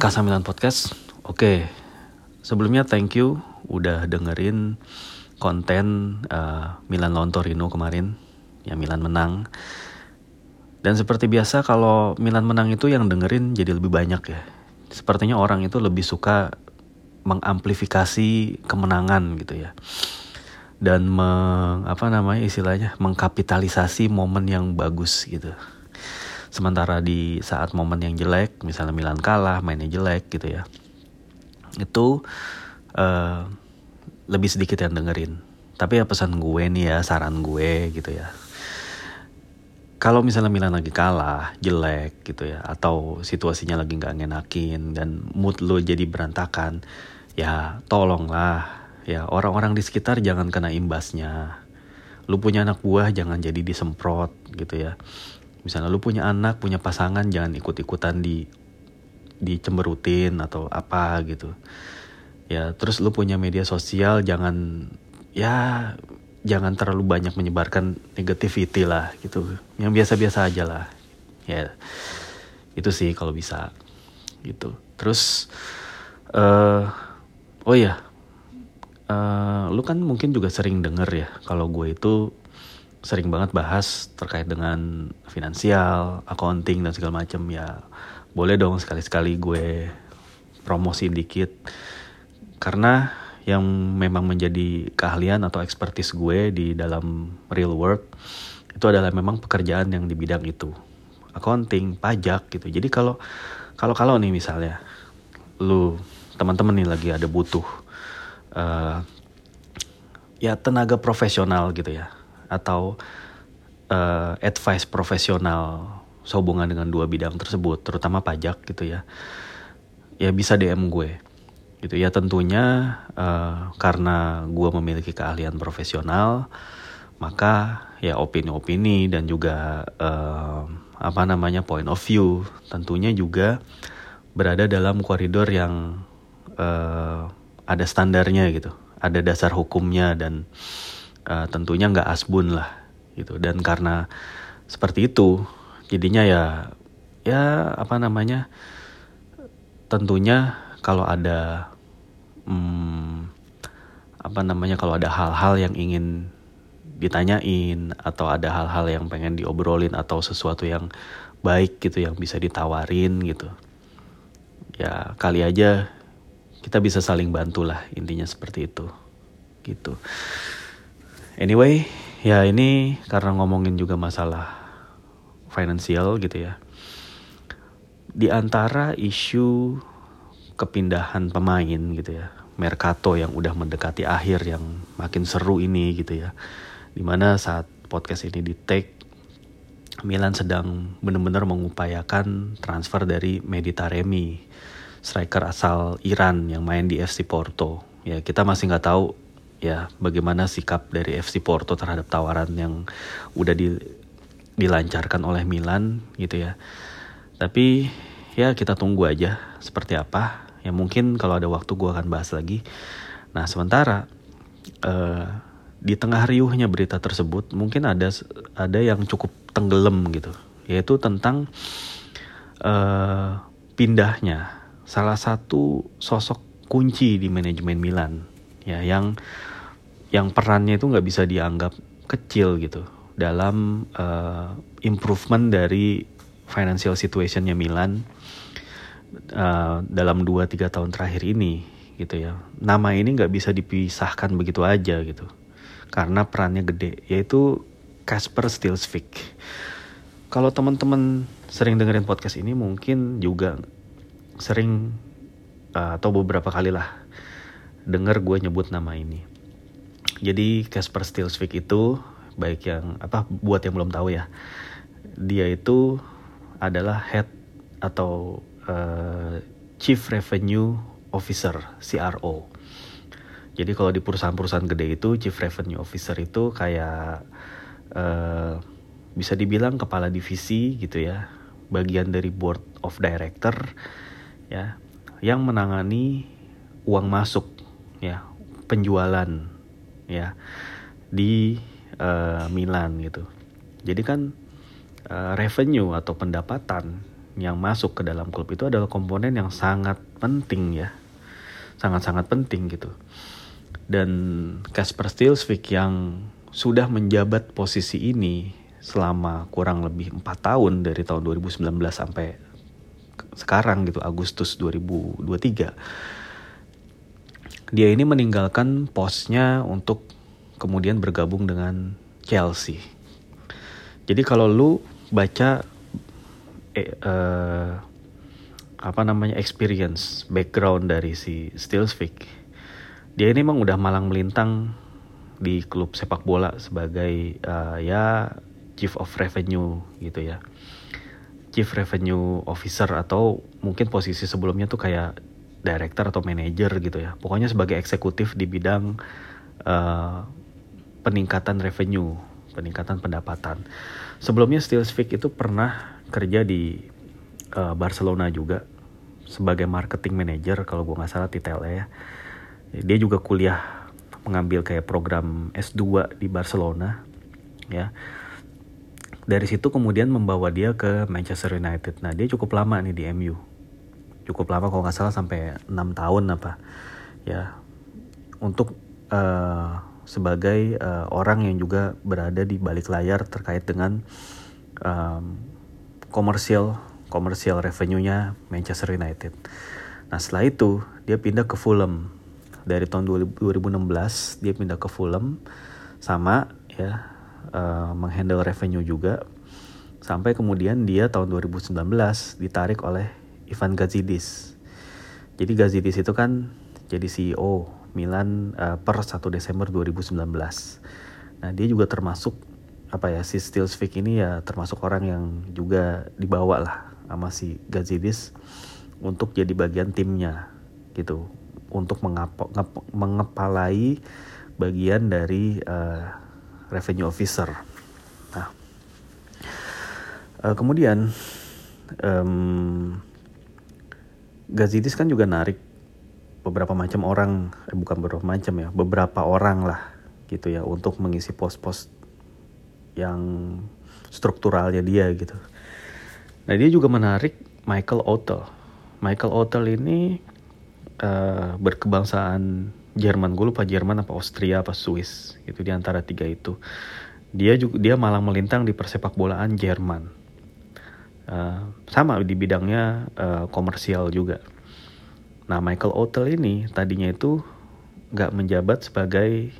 Kasamilan Podcast. Oke, sebelumnya thank you udah dengerin konten uh, Milan lawan Torino kemarin. Ya Milan menang. Dan seperti biasa kalau Milan menang itu yang dengerin jadi lebih banyak ya. Sepertinya orang itu lebih suka mengamplifikasi kemenangan gitu ya. Dan meng, apa namanya istilahnya mengkapitalisasi momen yang bagus gitu. Sementara di saat momen yang jelek, misalnya Milan kalah, mainnya jelek gitu ya, itu uh, lebih sedikit yang dengerin. Tapi ya pesan gue nih ya, saran gue gitu ya. Kalau misalnya Milan lagi kalah, jelek gitu ya, atau situasinya lagi nggak ngenakin dan mood lo jadi berantakan, ya tolonglah ya orang-orang di sekitar jangan kena imbasnya. Lu punya anak buah jangan jadi disemprot gitu ya misalnya lu punya anak punya pasangan jangan ikut-ikutan di dicemberutin atau apa gitu. Ya terus lu punya media sosial jangan ya jangan terlalu banyak menyebarkan negativity lah gitu. Yang biasa-biasa aja lah. Ya itu sih kalau bisa gitu. Terus uh, oh ya uh, lu kan mungkin juga sering denger ya kalau gue itu sering banget bahas terkait dengan finansial, accounting dan segala macam ya boleh dong sekali-sekali gue promosi dikit. Karena yang memang menjadi keahlian atau expertise gue di dalam real world itu adalah memang pekerjaan yang di bidang itu. Accounting pajak gitu. Jadi kalau kalau kalau nih misalnya lu teman-teman nih lagi ada butuh uh, ya tenaga profesional gitu ya atau uh, advice profesional sehubungan dengan dua bidang tersebut, terutama pajak gitu ya, ya bisa DM gue. Gitu ya tentunya uh, karena gue memiliki keahlian profesional, maka ya opini-opini dan juga uh, apa namanya point of view tentunya juga berada dalam koridor yang uh, ada standarnya gitu, ada dasar hukumnya dan tentunya nggak asbun lah gitu. Dan karena seperti itu jadinya ya ya apa namanya tentunya kalau ada hmm, apa namanya kalau ada hal-hal yang ingin ditanyain atau ada hal-hal yang pengen diobrolin atau sesuatu yang baik gitu yang bisa ditawarin gitu ya kali aja kita bisa saling bantu lah intinya seperti itu gitu Anyway, ya ini karena ngomongin juga masalah finansial gitu ya. Di antara isu kepindahan pemain gitu ya, Mercato yang udah mendekati akhir yang makin seru ini gitu ya. Di mana saat podcast ini di take, Milan sedang benar-benar mengupayakan transfer dari Meditaremi, striker asal Iran yang main di FC Porto. Ya kita masih nggak tahu ya bagaimana sikap dari FC Porto terhadap tawaran yang udah di, dilancarkan oleh Milan gitu ya. Tapi ya kita tunggu aja seperti apa. Ya mungkin kalau ada waktu gue akan bahas lagi. Nah sementara uh, di tengah riuhnya berita tersebut mungkin ada ada yang cukup tenggelam gitu, yaitu tentang uh, pindahnya salah satu sosok kunci di manajemen Milan ya yang yang perannya itu nggak bisa dianggap kecil gitu. Dalam uh, improvement dari financial situationnya Milan uh, dalam 2-3 tahun terakhir ini gitu ya. Nama ini nggak bisa dipisahkan begitu aja gitu. Karena perannya gede yaitu Casper Stilsvik kalau teman-teman sering dengerin podcast ini mungkin juga sering uh, atau beberapa kali lah denger gue nyebut nama ini jadi Casper Stilsvik itu baik yang apa buat yang belum tahu ya. Dia itu adalah head atau uh, Chief Revenue Officer CRO. Jadi kalau di perusahaan-perusahaan gede itu Chief Revenue Officer itu kayak uh, bisa dibilang kepala divisi gitu ya, bagian dari board of director ya, yang menangani uang masuk ya, penjualan ya di uh, Milan gitu. Jadi kan uh, revenue atau pendapatan yang masuk ke dalam klub itu adalah komponen yang sangat penting ya sangat-sangat penting gitu dan Casper Stilsvik yang sudah menjabat posisi ini selama kurang lebih empat tahun dari tahun 2019 sampai sekarang gitu Agustus 2023 dia ini meninggalkan posnya untuk kemudian bergabung dengan Chelsea. Jadi kalau lu baca eh, uh, apa namanya experience background dari si Stilsvik dia ini emang udah malang melintang di klub sepak bola sebagai uh, ya chief of revenue gitu ya. Chief revenue officer atau mungkin posisi sebelumnya tuh kayak director atau manager gitu ya. Pokoknya sebagai eksekutif di bidang uh, peningkatan revenue peningkatan pendapatan. Sebelumnya Stilsvik itu pernah kerja di uh, Barcelona juga sebagai marketing manager kalau gue nggak salah titelnya ya. Dia juga kuliah mengambil kayak program S2 di Barcelona ya. Dari situ kemudian membawa dia ke Manchester United. Nah dia cukup lama nih di MU cukup lama kalau nggak salah sampai enam tahun apa. Ya untuk uh, sebagai uh, orang yang juga berada di balik layar terkait dengan um, komersial komersial revenue-nya Manchester United. Nah setelah itu dia pindah ke Fulham. Dari tahun 2016 dia pindah ke Fulham sama ya uh, menghandle revenue juga. Sampai kemudian dia tahun 2019 ditarik oleh Ivan Gazidis. Jadi Gazidis itu kan jadi CEO Milan uh, per 1 Desember 2019. Nah dia juga termasuk apa ya si Stilsvik ini ya termasuk orang yang juga dibawa lah sama si Gazidis untuk jadi bagian timnya gitu untuk mengap mengepalai bagian dari uh, revenue officer. Nah, uh, kemudian um, Gazidis kan juga narik beberapa macam orang, eh, bukan beberapa macam ya, beberapa orang lah gitu ya untuk mengisi pos-pos yang strukturalnya dia gitu. Nah dia juga menarik Michael Otel. Michael Otel ini uh, berkebangsaan Jerman, gue lupa Jerman apa Austria apa Swiss gitu di antara tiga itu. Dia juga dia malah melintang di persepak bolaan Jerman. Uh, sama di bidangnya uh, komersial juga. Nah Michael Otel ini tadinya itu nggak menjabat sebagai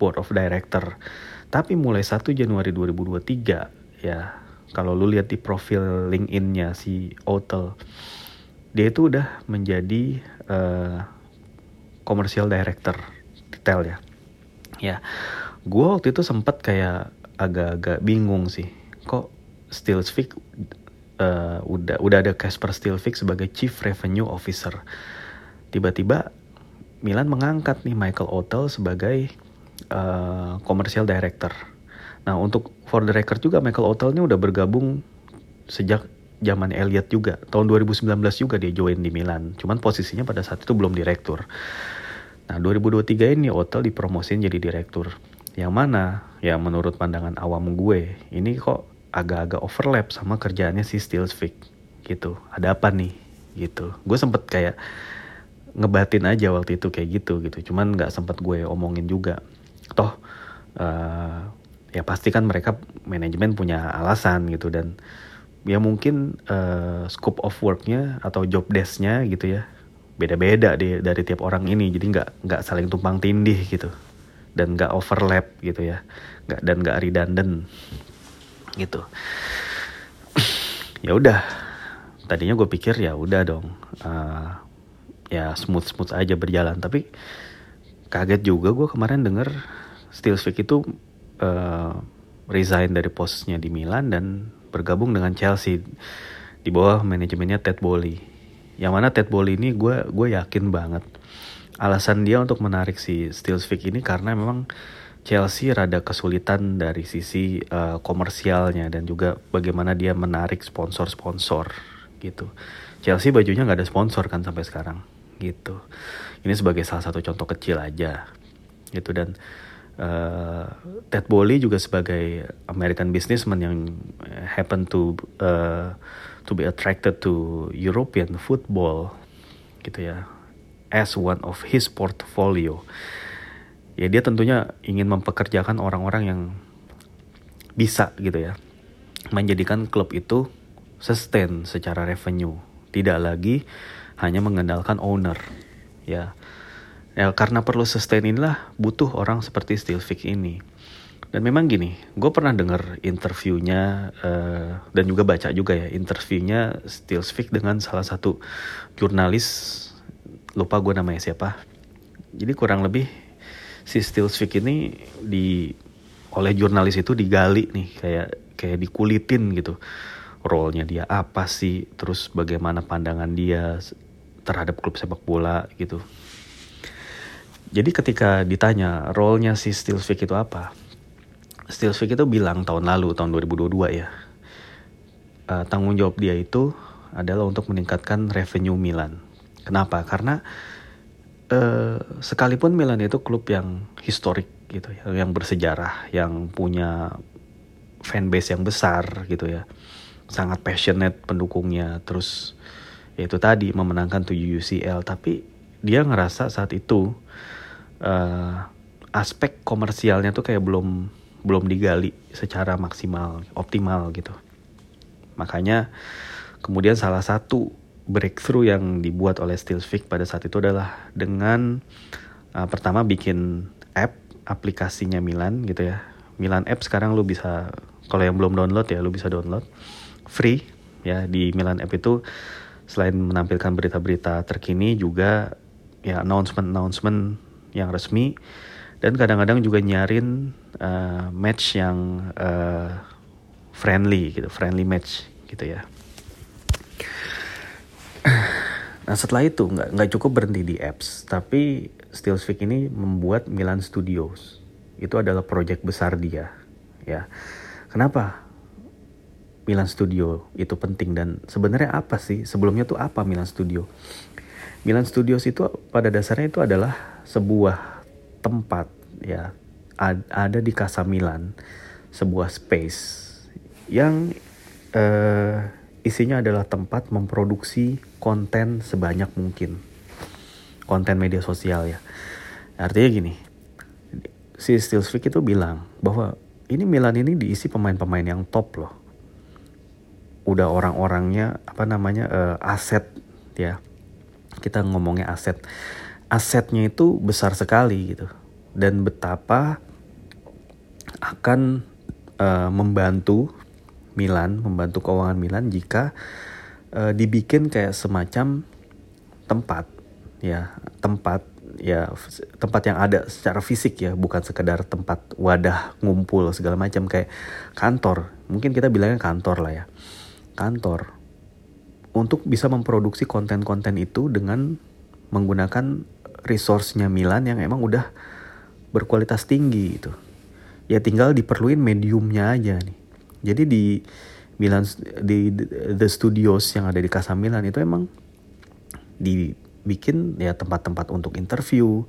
board of director, tapi mulai 1 Januari 2023 ya kalau lu lihat di profil LinkedIn-nya si Otel dia itu udah menjadi uh, director detail ya ya gue waktu itu sempat kayak agak-agak bingung sih kok Steelsvik uh, udah udah ada Casper Steelsvik sebagai chief revenue officer tiba-tiba Milan mengangkat nih Michael Otel sebagai uh, commercial director Nah untuk for the record juga Michael Otel ini udah bergabung sejak zaman Elliot juga. Tahun 2019 juga dia join di Milan. Cuman posisinya pada saat itu belum direktur. Nah 2023 ini Otel dipromosin jadi direktur. Yang mana ya menurut pandangan awam gue ini kok agak-agak overlap sama kerjaannya si Stilsvik gitu. Ada apa nih gitu. Gue sempet kayak ngebatin aja waktu itu kayak gitu gitu. Cuman nggak sempet gue omongin juga. Toh uh, ya pasti kan mereka manajemen punya alasan gitu dan ya mungkin uh, scope of worknya atau job desknya gitu ya beda-beda deh dari tiap orang ini jadi nggak nggak saling tumpang tindih gitu dan nggak overlap gitu ya nggak dan nggak redundant gitu. Ya udah. Tadinya gue pikir ya udah dong uh, ya smooth smooth aja berjalan. Tapi kaget juga gue kemarin denger Steelsvik itu uh, resign dari posnya di Milan dan bergabung dengan Chelsea di bawah manajemennya Ted Bolly. Yang mana Ted Bolly ini gue gue yakin banget alasan dia untuk menarik si Stilsvik ini karena memang Chelsea rada kesulitan dari sisi uh, komersialnya dan juga bagaimana dia menarik sponsor-sponsor gitu. Chelsea bajunya nggak ada sponsor kan sampai sekarang gitu. Ini sebagai salah satu contoh kecil aja gitu dan uh, Ted Bolly juga sebagai American businessman yang happen to uh, to be attracted to European football gitu ya as one of his portfolio ya dia tentunya ingin mempekerjakan orang-orang yang bisa gitu ya. Menjadikan klub itu sustain secara revenue. Tidak lagi hanya mengandalkan owner ya. Ya karena perlu sustain inilah butuh orang seperti Stilvik ini. Dan memang gini, gue pernah denger interviewnya uh, dan juga baca juga ya interviewnya Stilsvik dengan salah satu jurnalis lupa gue namanya siapa. Jadi kurang lebih si Stilsvik ini di oleh jurnalis itu digali nih kayak kayak dikulitin gitu role-nya dia apa sih terus bagaimana pandangan dia terhadap klub sepak bola gitu jadi ketika ditanya role-nya si Stilsvik itu apa Stilsvik itu bilang tahun lalu tahun 2022 ya uh, tanggung jawab dia itu adalah untuk meningkatkan revenue Milan. Kenapa? Karena uh, sekalipun Milan itu klub yang historik gitu ya, yang bersejarah, yang punya fanbase yang besar gitu ya, sangat passionate pendukungnya, terus ya itu tadi memenangkan 7 UCL, tapi dia ngerasa saat itu uh, aspek komersialnya tuh kayak belum belum digali secara maksimal, optimal gitu. Makanya kemudian salah satu breakthrough yang dibuat oleh Stilsvik pada saat itu adalah dengan uh, pertama bikin app aplikasinya Milan gitu ya. Milan app sekarang lu bisa kalau yang belum download ya lu bisa download. Free ya di Milan app itu. Selain menampilkan berita-berita terkini juga ya announcement-announcement yang resmi. Dan kadang-kadang juga nyarin uh, match yang uh, friendly gitu friendly match gitu ya nah setelah itu nggak nggak cukup berhenti di apps tapi Stillsvik ini membuat Milan Studios. Itu adalah proyek besar dia ya. Kenapa Milan Studio itu penting dan sebenarnya apa sih? Sebelumnya tuh apa Milan Studio? Milan Studios itu pada dasarnya itu adalah sebuah tempat ya ada di Casa Milan sebuah space yang uh, isinya adalah tempat memproduksi konten sebanyak mungkin. Konten media sosial ya. Artinya gini si Stilsvik itu bilang bahwa ini Milan ini diisi pemain-pemain yang top loh. Udah orang-orangnya apa namanya uh, aset ya. Kita ngomongnya aset. Asetnya itu besar sekali gitu. Dan betapa akan uh, membantu Milan, membantu keuangan Milan jika uh, dibikin kayak semacam tempat ya, tempat ya tempat yang ada secara fisik ya, bukan sekedar tempat wadah ngumpul segala macam kayak kantor. Mungkin kita bilangnya kantor lah ya. Kantor untuk bisa memproduksi konten-konten itu dengan menggunakan resource-nya Milan yang emang udah berkualitas tinggi itu. Ya tinggal diperluin mediumnya aja nih. Jadi di Milan di The Studios yang ada di Casa Milan itu emang dibikin ya tempat-tempat untuk interview,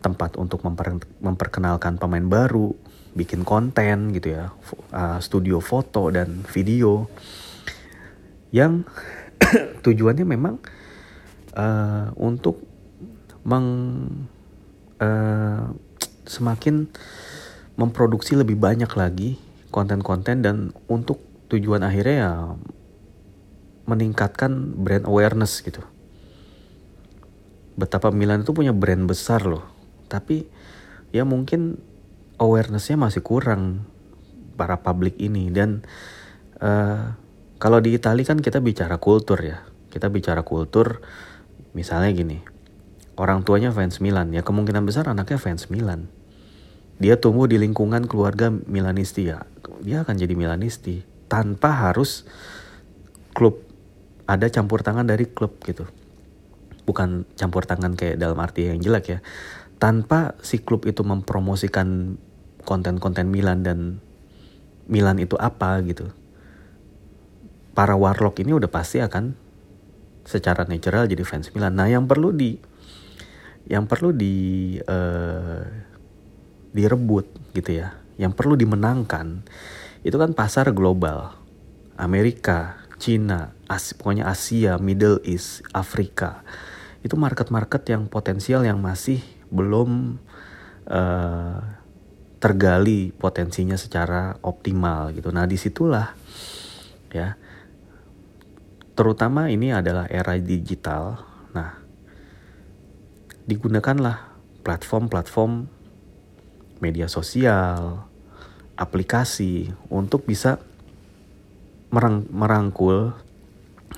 tempat untuk memper, memperkenalkan pemain baru, bikin konten gitu ya, uh, studio foto dan video. Yang tujuannya memang uh, untuk meng uh, semakin memproduksi lebih banyak lagi konten-konten dan untuk tujuan akhirnya ya meningkatkan brand awareness gitu. Betapa Milan itu punya brand besar loh, tapi ya mungkin awarenessnya masih kurang para publik ini. Dan uh, kalau di Italia kan kita bicara kultur ya, kita bicara kultur misalnya gini, orang tuanya fans Milan. Ya kemungkinan besar anaknya fans Milan. Dia tumbuh di lingkungan keluarga Milanisti ya dia akan jadi Milanisti tanpa harus klub ada campur tangan dari klub gitu. Bukan campur tangan kayak dalam arti yang jelek ya. Tanpa si klub itu mempromosikan konten-konten Milan dan Milan itu apa gitu. Para warlock ini udah pasti akan secara natural jadi fans Milan. Nah yang perlu di yang perlu di uh, direbut gitu ya yang perlu dimenangkan itu kan pasar global Amerika Cina, As pokoknya Asia, Middle East, Afrika. Itu market-market yang potensial yang masih belum uh, tergali potensinya secara optimal gitu. Nah di situlah ya, terutama ini adalah era digital. Nah digunakanlah platform-platform media sosial, aplikasi untuk bisa merang merangkul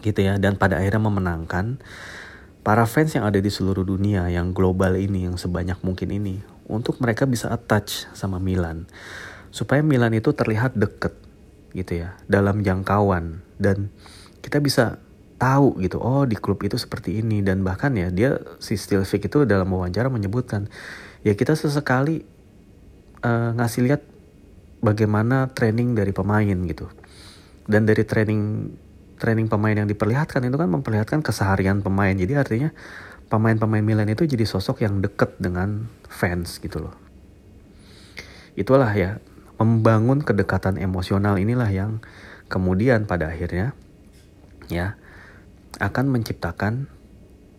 gitu ya dan pada akhirnya memenangkan para fans yang ada di seluruh dunia yang global ini yang sebanyak mungkin ini untuk mereka bisa attach sama Milan. Supaya Milan itu terlihat deket gitu ya dalam jangkauan. Dan kita bisa tahu gitu oh di klub itu seperti ini. Dan bahkan ya dia si Stilvik itu dalam wawancara menyebutkan ya kita sesekali uh, ngasih lihat bagaimana training dari pemain gitu. Dan dari training training pemain yang diperlihatkan itu kan memperlihatkan keseharian pemain. Jadi artinya pemain-pemain Milan itu jadi sosok yang deket dengan fans gitu loh. Itulah ya membangun kedekatan emosional inilah yang kemudian pada akhirnya ya akan menciptakan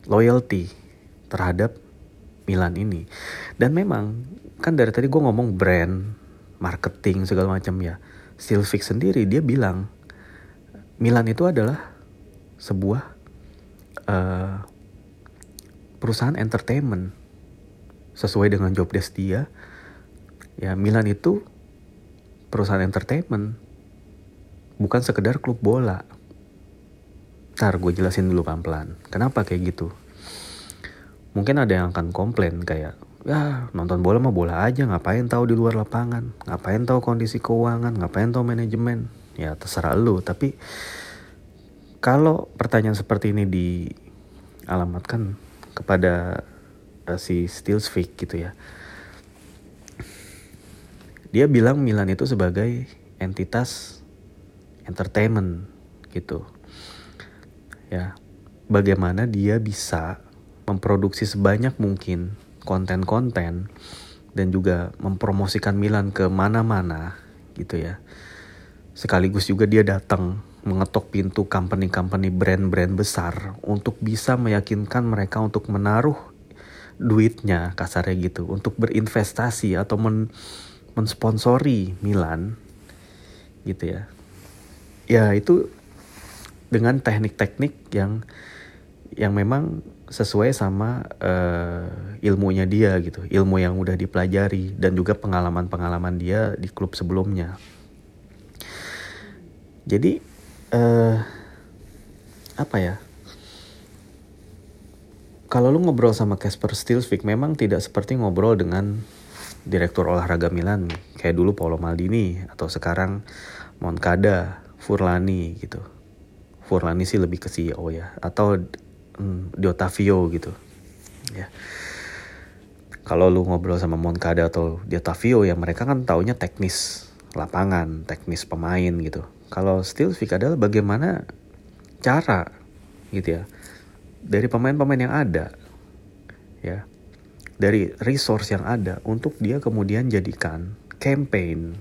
loyalty terhadap Milan ini. Dan memang kan dari tadi gue ngomong brand marketing segala macam ya Silvik sendiri dia bilang Milan itu adalah sebuah uh, perusahaan entertainment sesuai dengan job desk dia. Ya Milan itu perusahaan entertainment bukan sekedar klub bola. Ntar gue jelasin dulu pelan-pelan. Kenapa kayak gitu? Mungkin ada yang akan komplain kayak, ya nonton bola mah bola aja, ngapain tahu di luar lapangan, ngapain tahu kondisi keuangan, ngapain tahu manajemen? Ya terserah lu. Tapi kalau pertanyaan seperti ini dialamatkan kepada uh, si Stilsvik gitu ya. Dia bilang Milan itu sebagai entitas entertainment gitu. Ya bagaimana dia bisa memproduksi sebanyak mungkin konten-konten dan juga mempromosikan Milan ke mana-mana gitu ya Sekaligus juga dia datang mengetok pintu company-company brand-brand besar untuk bisa meyakinkan mereka untuk menaruh duitnya kasarnya gitu untuk berinvestasi atau men mensponsori Milan gitu ya. Ya itu dengan teknik-teknik yang yang memang sesuai sama uh, ilmunya dia gitu, ilmu yang udah dipelajari dan juga pengalaman-pengalaman dia di klub sebelumnya. Jadi uh, apa ya? Kalau lu ngobrol sama Casper Stilsvik memang tidak seperti ngobrol dengan direktur olahraga Milan kayak dulu Paolo Maldini atau sekarang Moncada, Furlani gitu. Furlani sih lebih ke CEO ya atau hmm, Di Ottavio gitu. Ya. Kalau lu ngobrol sama Moncada atau Di Ottavio ya mereka kan taunya teknis lapangan, teknis pemain gitu. Kalau still pick adalah bagaimana cara gitu ya dari pemain-pemain yang ada ya dari resource yang ada untuk dia kemudian jadikan campaign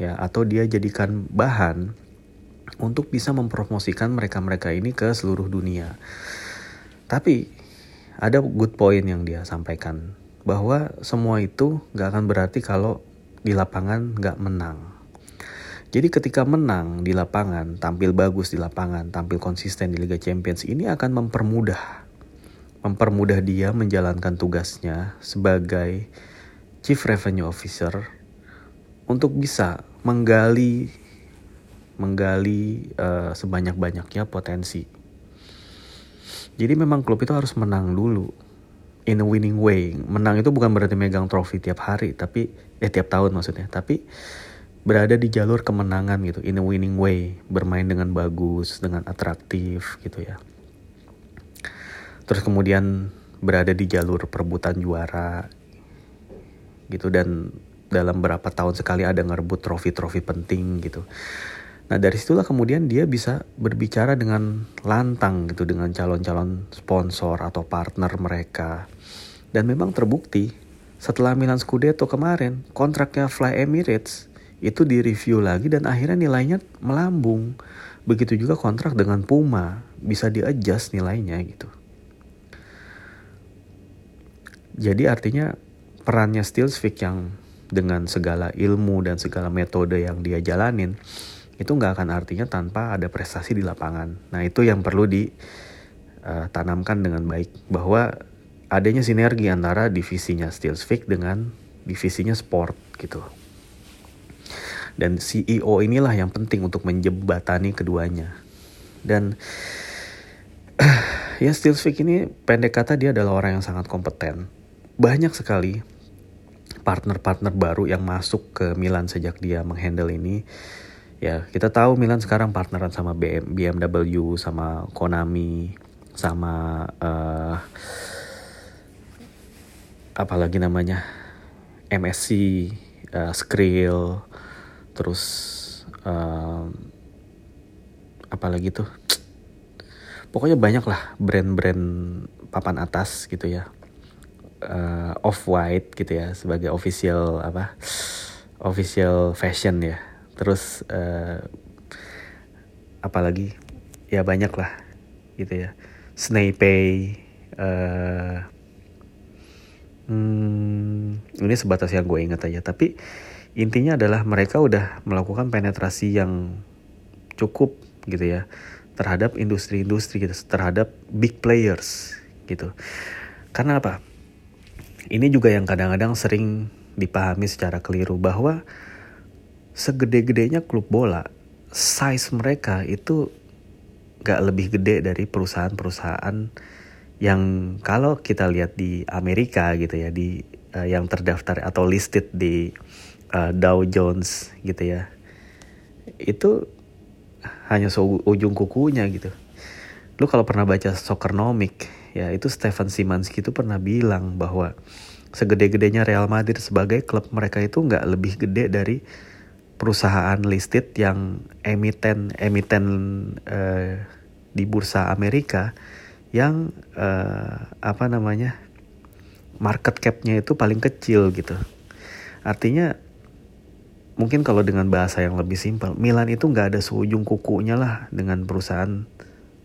ya atau dia jadikan bahan untuk bisa mempromosikan mereka-mereka ini ke seluruh dunia. Tapi ada good point yang dia sampaikan bahwa semua itu gak akan berarti kalau di lapangan gak menang. Jadi ketika menang di lapangan, tampil bagus di lapangan, tampil konsisten di Liga Champions ini akan mempermudah mempermudah dia menjalankan tugasnya sebagai Chief Revenue Officer untuk bisa menggali menggali uh, sebanyak-banyaknya potensi. Jadi memang klub itu harus menang dulu in a winning way. Menang itu bukan berarti megang trofi tiap hari, tapi eh tiap tahun maksudnya, tapi berada di jalur kemenangan gitu in a winning way bermain dengan bagus dengan atraktif gitu ya terus kemudian berada di jalur perebutan juara gitu dan dalam berapa tahun sekali ada ngerebut trofi-trofi penting gitu nah dari situlah kemudian dia bisa berbicara dengan lantang gitu dengan calon-calon sponsor atau partner mereka dan memang terbukti setelah Milan Scudetto kemarin kontraknya Fly Emirates itu direview lagi dan akhirnya nilainya melambung begitu juga kontrak dengan Puma bisa di-adjust nilainya gitu. Jadi artinya perannya Stilsvik yang dengan segala ilmu dan segala metode yang dia jalanin itu nggak akan artinya tanpa ada prestasi di lapangan. Nah itu yang perlu ditanamkan uh, dengan baik bahwa adanya sinergi antara divisinya Stilsvik dengan divisinya sport gitu. Dan CEO inilah yang penting untuk menjebatani keduanya. Dan ya Stilsvik ini pendek kata dia adalah orang yang sangat kompeten banyak sekali partner-partner baru yang masuk ke Milan sejak dia menghandle ini. Ya, kita tahu Milan sekarang partneran sama BM, BMW, sama Konami, sama uh, apa lagi namanya? MSC, uh, Skrill, terus uh, apa lagi tuh? Pokoknya banyak lah brand-brand papan atas gitu ya uh, off white gitu ya sebagai official apa official fashion ya terus uh, apalagi? Ya banyak lah gitu ya. Snape uh, hmm, ini sebatas yang gue ingat aja. Tapi intinya adalah mereka udah melakukan penetrasi yang cukup gitu ya terhadap industri-industri gitu terhadap big players gitu. Karena apa? Ini juga yang kadang-kadang sering dipahami secara keliru bahwa segede-gedenya klub bola, size mereka itu gak lebih gede dari perusahaan-perusahaan yang kalau kita lihat di Amerika gitu ya di uh, yang terdaftar atau listed di uh, Dow Jones gitu ya itu hanya ujung kukunya gitu. Lu kalau pernah baca Soccernomic ya itu Stefan Simanski itu pernah bilang bahwa segede-gedenya Real Madrid sebagai klub mereka itu nggak lebih gede dari perusahaan listed yang emiten emiten uh, di bursa Amerika yang uh, apa namanya market capnya itu paling kecil gitu artinya mungkin kalau dengan bahasa yang lebih simpel Milan itu nggak ada seujung kukunya lah dengan perusahaan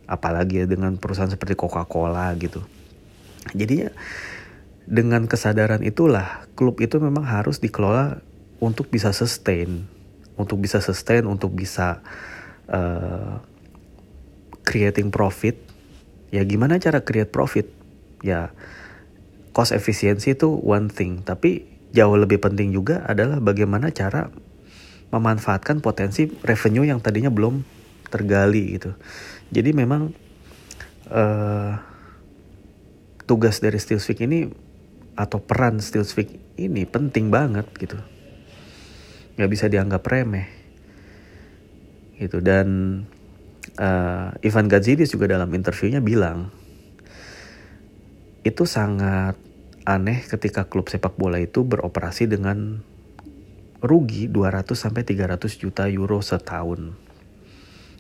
apalagi ya dengan perusahaan seperti Coca-Cola gitu. Jadinya dengan kesadaran itulah klub itu memang harus dikelola untuk bisa sustain, untuk bisa sustain, untuk bisa uh, creating profit. Ya gimana cara create profit? Ya cost efficiency itu one thing, tapi jauh lebih penting juga adalah bagaimana cara memanfaatkan potensi revenue yang tadinya belum tergali gitu. Jadi memang uh, tugas dari Steelsvik ini atau peran Steelsvik ini penting banget gitu. Gak bisa dianggap remeh. Gitu dan uh, Ivan Gazidis juga dalam interviewnya bilang itu sangat aneh ketika klub sepak bola itu beroperasi dengan rugi 200 sampai 300 juta euro setahun.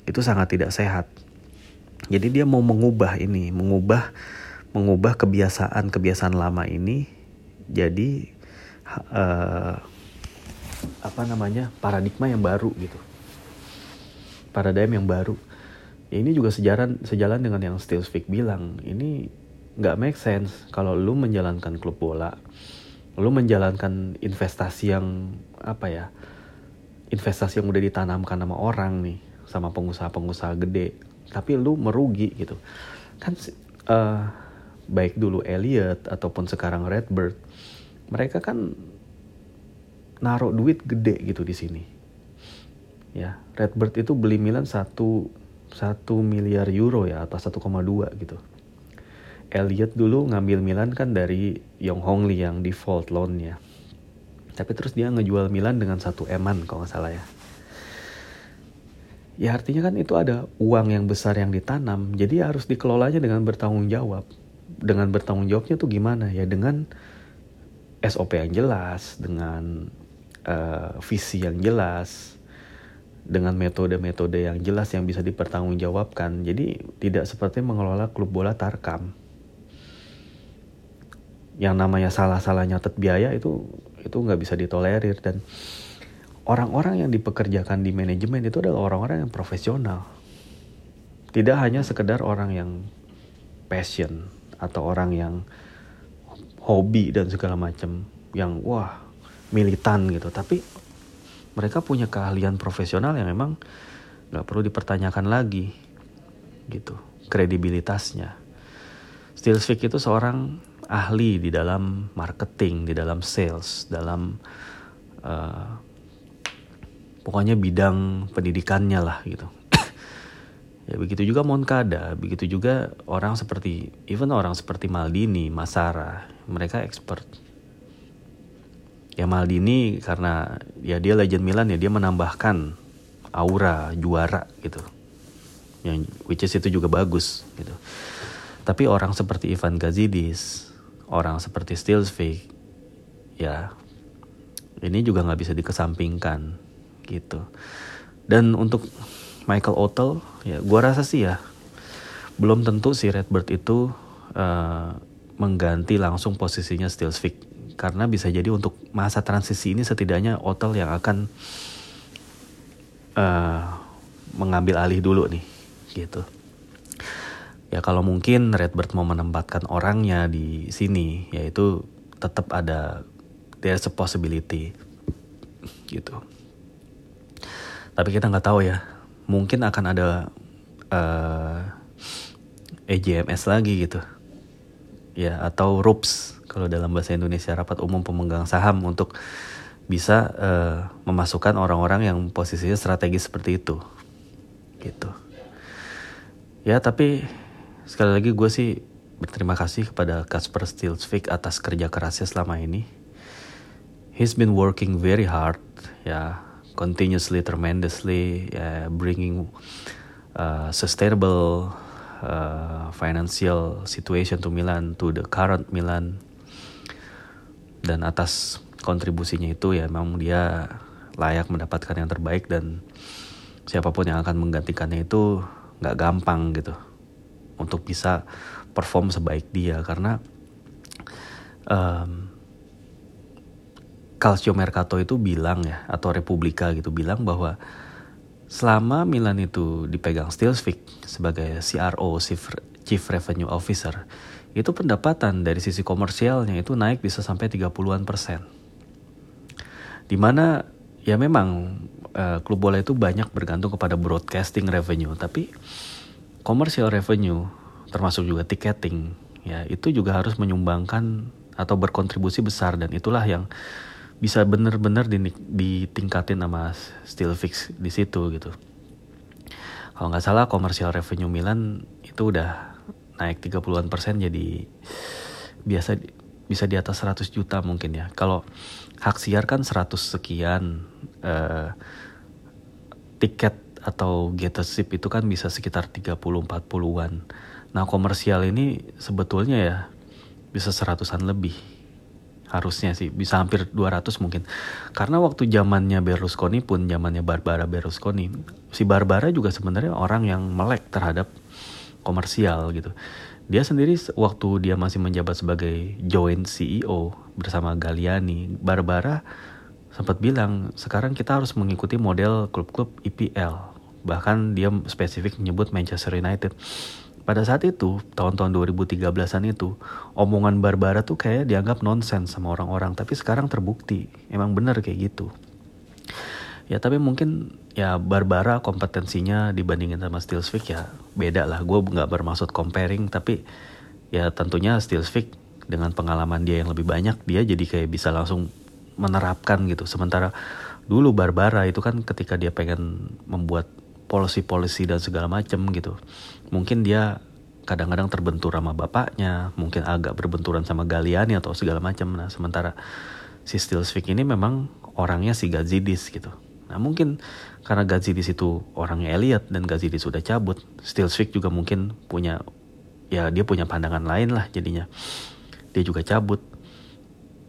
Itu sangat tidak sehat. Jadi dia mau mengubah ini, mengubah mengubah kebiasaan-kebiasaan lama ini jadi uh, apa namanya paradigma yang baru gitu, paradigma yang baru. Ya, ini juga sejalan sejalan dengan yang Steve Speak bilang. Ini nggak make sense kalau lu menjalankan klub bola, lu menjalankan investasi yang apa ya, investasi yang udah ditanamkan sama orang nih, sama pengusaha-pengusaha gede tapi lu merugi gitu kan uh, baik dulu Elliot ataupun sekarang Redbird mereka kan naruh duit gede gitu di sini. Ya Redbird itu beli Milan satu satu miliar euro ya atau 1,2 gitu. Elliot dulu ngambil Milan kan dari Yong Hong Lee yang default loannya. Tapi terus dia ngejual Milan dengan satu eman kalau nggak salah ya. Ya artinya kan itu ada uang yang besar yang ditanam jadi harus dikelolanya dengan bertanggung jawab. Dengan bertanggung jawabnya tuh gimana? Ya dengan SOP yang jelas dengan uh, visi yang jelas dengan metode-metode yang jelas yang bisa dipertanggungjawabkan. Jadi tidak seperti mengelola klub bola tarkam. Yang namanya salah-salah nyatet biaya itu itu nggak bisa ditolerir. Dan orang-orang yang dipekerjakan di manajemen itu adalah orang-orang yang profesional. Tidak hanya sekedar orang yang passion atau orang yang hobi dan segala macam. Yang wah militan gitu. Tapi mereka punya keahlian profesional yang memang nggak perlu dipertanyakan lagi gitu kredibilitasnya. Stilsvik itu seorang ahli di dalam marketing di dalam sales dalam uh, pokoknya bidang pendidikannya lah gitu. Ya begitu juga Moncada begitu juga orang seperti even orang seperti Maldini Masara mereka expert ya Maldini karena ya dia legend Milan ya dia menambahkan aura juara gitu. Yang which is itu juga bagus gitu. Tapi orang seperti Ivan Gazidis orang seperti Stilsvik ya ini juga nggak bisa dikesampingkan gitu. Dan untuk Michael Otel ya gua rasa sih ya belum tentu si Redbird itu uh, mengganti langsung posisinya Stilsvik karena bisa jadi untuk masa transisi ini setidaknya Otel yang akan uh, mengambil alih dulu nih gitu. Ya kalau mungkin Redbird mau menempatkan orangnya di sini yaitu tetap ada there's a possibility gitu. Tapi kita nggak tahu ya mungkin akan ada uh, eh, EJMS lagi gitu. Ya atau RUPS kalau dalam bahasa Indonesia rapat umum pemegang saham untuk bisa uh, memasukkan orang-orang yang posisinya strategis seperti itu. Gitu. Ya tapi sekali lagi gue sih berterima kasih kepada Kasper Stilsvik atas kerja kerasnya selama ini. He's been working very hard ya continuously, tremendously, uh, bringing uh, sustainable uh, financial situation to Milan, to the current Milan. Dan atas kontribusinya itu ya memang dia layak mendapatkan yang terbaik dan siapa pun yang akan menggantikannya itu nggak gampang gitu untuk bisa perform sebaik dia. Karena um, Calcio Mercato itu bilang ya atau Republika gitu bilang bahwa selama Milan itu dipegang Stilsvik sebagai CRO Chief Revenue Officer itu pendapatan dari sisi komersialnya itu naik bisa sampai 30-an persen. Di mana ya memang uh, klub bola itu banyak bergantung kepada broadcasting revenue tapi komersial revenue termasuk juga tiketing ya itu juga harus menyumbangkan atau berkontribusi besar dan itulah yang bisa bener-bener ditingkatin sama still fix di situ gitu. Kalau nggak salah komersial revenue Milan itu udah naik 30-an persen jadi biasa bisa di atas 100 juta mungkin ya. Kalau hak siar kan 100 sekian uh, tiket atau gettership itu kan bisa sekitar 30-40an. Nah komersial ini sebetulnya ya bisa seratusan lebih harusnya sih bisa hampir 200 mungkin karena waktu zamannya Berlusconi pun zamannya Barbara Berlusconi si Barbara juga sebenarnya orang yang melek terhadap komersial gitu. Dia sendiri waktu dia masih menjabat sebagai joint CEO bersama Galliani Barbara sempat bilang sekarang kita harus mengikuti model klub-klub IPL bahkan dia spesifik menyebut Manchester United. Pada saat itu tahun-tahun 2013an itu omongan Barbara tuh kayak dianggap nonsens sama orang-orang tapi sekarang terbukti. Emang bener kayak gitu ya tapi mungkin ya Barbara kompetensinya dibandingin sama Stilsvik ya beda lah. Gue nggak bermaksud comparing tapi ya tentunya Stilsvik dengan pengalaman dia yang lebih banyak dia jadi kayak bisa langsung menerapkan gitu. Sementara dulu Barbara itu kan ketika dia pengen membuat policy-policy dan segala macem gitu mungkin dia kadang-kadang terbentur sama bapaknya mungkin agak berbenturan sama Galiani atau segala macam nah sementara si Stilsvik ini memang orangnya si Gazidis gitu nah mungkin karena Gazidis itu orangnya Elliot dan Gazidis sudah cabut Stilsvik juga mungkin punya ya dia punya pandangan lain lah jadinya. Dia juga cabut.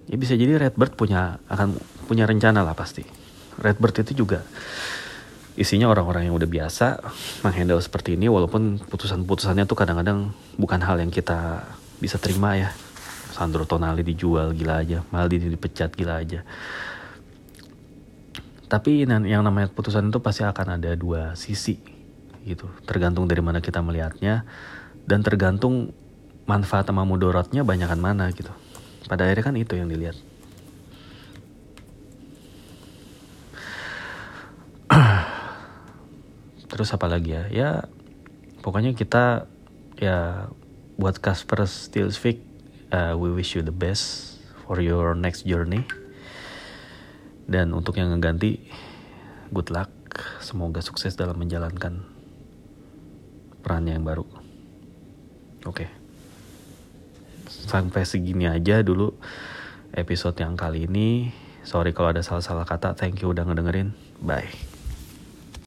Ya bisa jadi Redbird punya akan punya rencana lah pasti. Redbird itu juga isinya orang-orang yang udah biasa menghandle seperti ini walaupun putusan-putusannya tuh kadang-kadang bukan hal yang kita bisa terima ya. Sandro Tonali dijual gila aja Maldini dipecat gila aja tapi yang namanya putusan itu pasti akan ada dua sisi gitu. Tergantung dari mana kita melihatnya dan tergantung manfaat sama mudorotnya banyakan mana gitu. Pada akhirnya kan itu yang dilihat. Terus apa lagi ya? Ya pokoknya kita ya buat Casper Stilsvik uh, we wish you the best for your next journey dan untuk yang ngeganti good luck. Semoga sukses dalam menjalankan perannya yang baru. Oke. Okay. sampai segini aja dulu episode yang kali ini. Sorry kalau ada salah-salah kata. Thank you udah ngedengerin. Bye